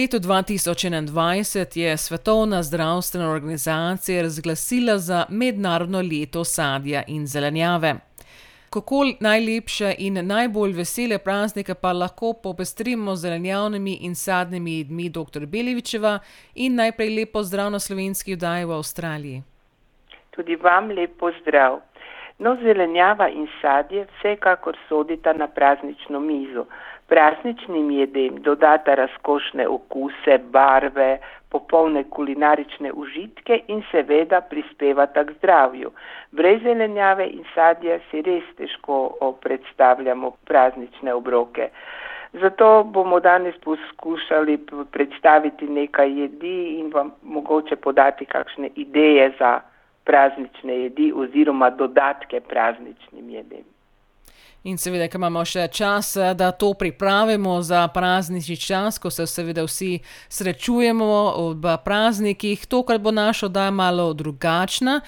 Leto 2021 je Svetovna zdravstvena organizacija razglasila za mednarodno leto sadja in zelenjave. Kako najlepše in najbolj vesele praznike pa lahko popestrimo z zelenjavnimi in sadnimi jedmi dr. Belevičeva in najprej lepo zdrav na slovenski vdaji v Avstraliji. Tudi vam lepo zdrav. No, zelenjava in sadje vsekakor sodita na praznično mizo. Prazničnim jedem dodata razkošne okuse, barve, popolne kulinarične užitke in seveda prispevata k zdravju. Brez zelenjave in sadja si res težko predstavljamo praznične obroke. Zato bomo danes poskušali predstaviti nekaj jedi in vam mogoče podati kakšne ideje za praznične jedi oziroma dodatke prazničnim jedem. In seveda, ker imamo še čas, da to pripravimo za praznični čas, ko se seveda vsi srečujemo ob praznikih. Tokrat bo naša oddaja malo drugačna.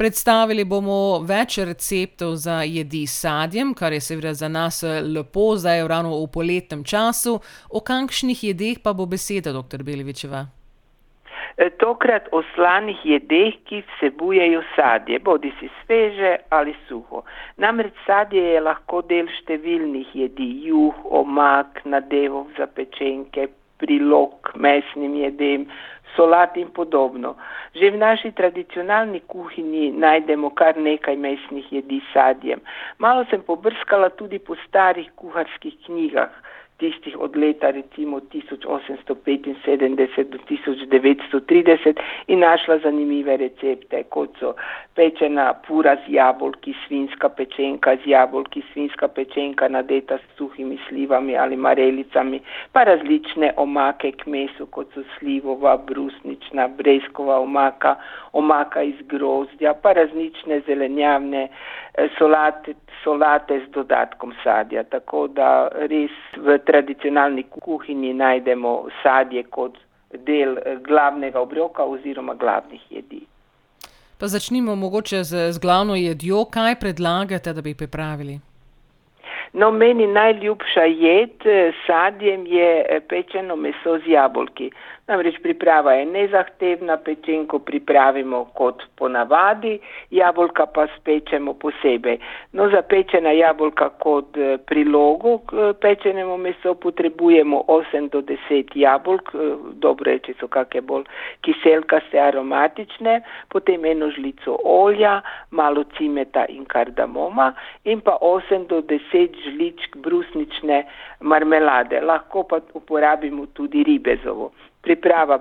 Predstavili bomo več receptov za jedi s sadjem, kar je seveda za nas lepo, zdaj ravno v poletnem času. O kakšnih jedeh pa bo beseda, doktor Belevičeva? Tokrat o slanih jedeh, ki vsebujejo sadje, bodi si sveže ali suho. Namreč sadje je lahko del številnih jedi, juh, omak, nadevov za pečenke, prilog mesnim jedem, solat in podobno. Že v naši tradicionalni kuhinji najdemo kar nekaj mesnih jedi s sadjem. Malo sem pobrskala tudi po starih kuharskih knjigah tistih od leta recimo 1875 do 1930 in našla zanimive recepte, kot so pečena pura z jabolki, svinska pečenka z jabolki, svinska pečenka nadeta s suhimi slivami ali marelicami, pa različne omake k mesu, kot so slivova, brusnična, breskova omaka, omaka iz grozdja, pa različne zelenjavne eh, solate, solate z dodatkom sadja. Tako da res v tradicionalni kuhinji najdemo sadje kot del eh, glavnega obroka oziroma glavnih jedi. Pa začnimo mogoče z, z glavno jedjo. Kaj predlagate, da bi pripravili? No, meni najljubša jed s sadjem je pečeno meso z jabolki. Namreč priprava je nezahtevna, pečenko pripravimo kot ponavadi, jabolka pa spečemo posebej. No, za pečena jabolka kot prilogo k pečenemu meso potrebujemo 8 do 10 jabolk, dobro je, če so kakšne bolj kiselkaste, aromatične, potem eno žlico olja, malo cimeta in kardamoma in pa 8 do 10 žličk brusnične marmelade. Lahko pa uporabimo tudi ribezovo. Priprava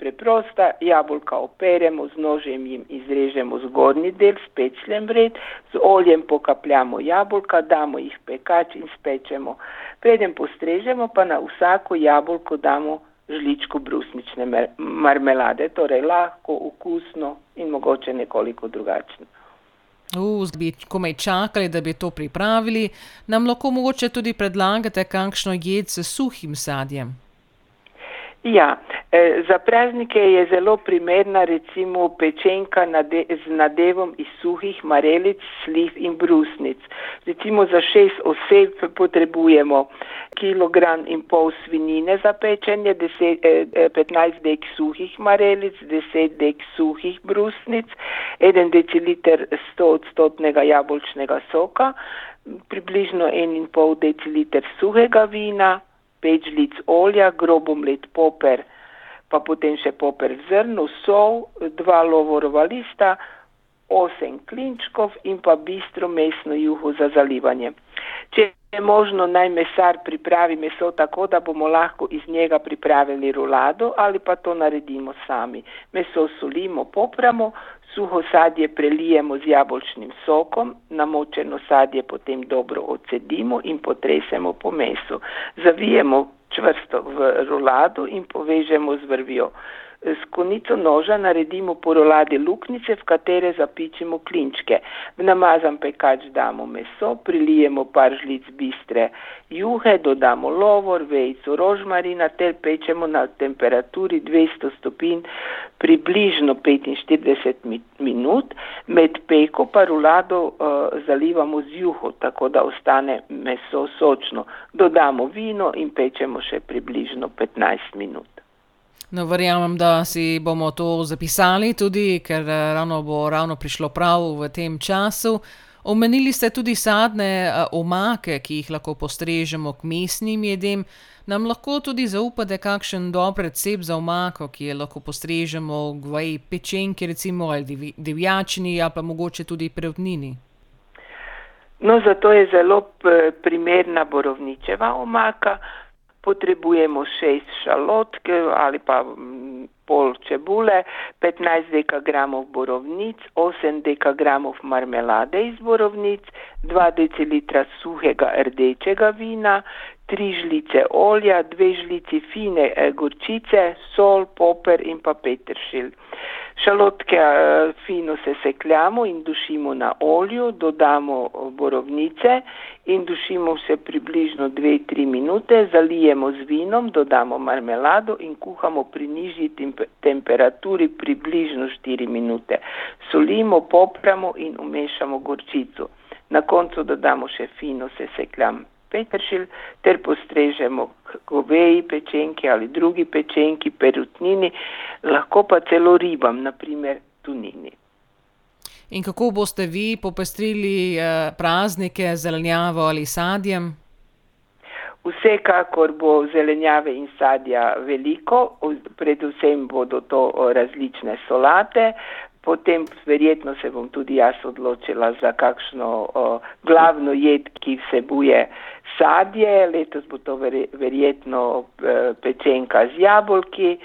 preprosta, jabolka operemo, z nožem jim izrežemo zgornji del, spečljen vred, z oljem pokapljamo jabolka, damo jih pekač in spečemo. Preden postrežemo, pa na vsako jabolko damo žličko brusnične marmelade, torej lahko, okusno in mogoče nekoliko drugačno. Uh, bi komaj čakali, da bi to pripravili. Nam lahko mogoče tudi predlagate kakšno jed s suhim sadjem? Ja, za praznike je zelo primerna recimo pečenka nade, z nadevom iz suhih marelic, sliv in brusnic. Recimo za šest oseb potrebujemo kilogram in pol svinine za pečenje, deset, eh, 15 dek suhih marelic, 10 dek suhih brusnic, 1 deciliter 100 odstotnega jabolčnega soka, približno 1,5 deciliter suhega vina, pet žlic olja, grobo mlet poper, pa potem še poper zrnu, sol, dva lovorova lista, osem klinčkov in pa bistro mesno juho za zalivanje. Če je možno, naj mesar pripravi meso tako, da bomo lahko iz njega pripravili rulado ali pa to naredimo sami. Meso solimo, popramo, suho sadje prelijemo z jabolčnim sokom, namočeno sadje potem dobro odcedimo in potresemo po mesu. Zavijemo čvrsto v rulado in povežemo z vrvjo. S konico noža naredimo po roladi luknjice, v katere zapičimo klinčke. V namazan pekač damo meso, prilijemo par žlic bistre juhe, dodamo lovor, vejco rožmarina ter pečemo na temperaturi 200 stopinj približno 45 minut. Med peko pa rulado uh, zalivamo z juho, tako da ostane meso sočno. Dodamo vino in pečemo še približno 15 minut. No, verjamem, da si bomo to zapisali tudi, ker eh, ravno bo ravno prišlo prav v tem času. Omenili ste tudi sadne eh, omake, ki jih lahko postrežemo k mesnim jedem. Nam lahko tudi zaupate, kakšen dober recept za omako, ki jo lahko postrežemo v pečenki, recimo ali divjačini, ali pa mogoče tudi prevnini. No, zato je zelo primerna borovničeva omaka potrebujemo šest šalotk ali pa mm, pol čebule, 15 dekagramov borovnic, 8 dekagramov marmelade iz borovnic, 2 decilitra suhega rdečega vina, 3 žlice olja, 2 žlici fine eh, gorčice, sol, poper in pa peteršilj. Šalotke eh, fino sesekljamo in dušimo na olju, dodamo eh, borovnice in dušimo vse približno 2-3 minute, zalijemo z vinom, dodamo marmelado in kuhamo pri nižji temperaturi približno 4 minute. Solimo, popramo in umešamo gorčico. Na koncu dodamo še fino sesekljam peteršilj ter postrežemo goveji pečenki ali drugi pečenki, perutnini, lahko pa celo ribam, naprimer tunini. In kako boste vi popestrili eh, praznike z zelenjavo ali sadjem? Vsekakor bo zelenjave in sadja veliko, predvsem bodo to različne solate, potem verjetno se bom tudi jaz odločila za kakšno o, glavno jed, ki vsebuje sadje, letos bo to verjetno e, pečenka z jabolki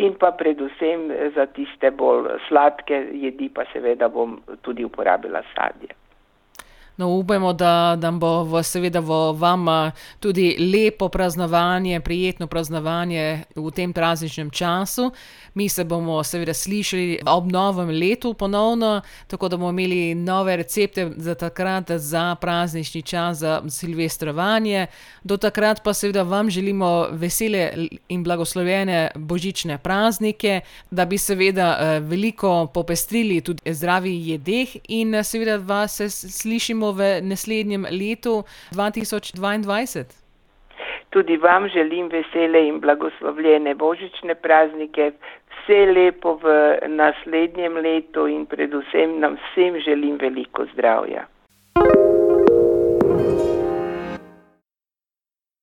in pa predvsem za tiste bolj sladke jedi pa seveda bom tudi uporabila sadje. No, upajmo, da, da bo v, seveda v vama tudi lepo praznovanje, prijetno praznovanje v tem prazničnem času. Mi se bomo seveda slišali ob novem letu ponovno, tako da bomo imeli nove recepte za takrat, za praznični čas, za silvestrovanje. Do takrat pa seveda vam želimo vesele in blagoslovene božične praznike, da bi seveda eh, veliko popestrili tudi zdravi jedeh in seveda vas slišimo v naslednjem letu 2022. Tudi vam želim vesele in blagoslovljene božične praznike, vse lepo v naslednjem letu in predvsem nam vsem želim veliko zdravja.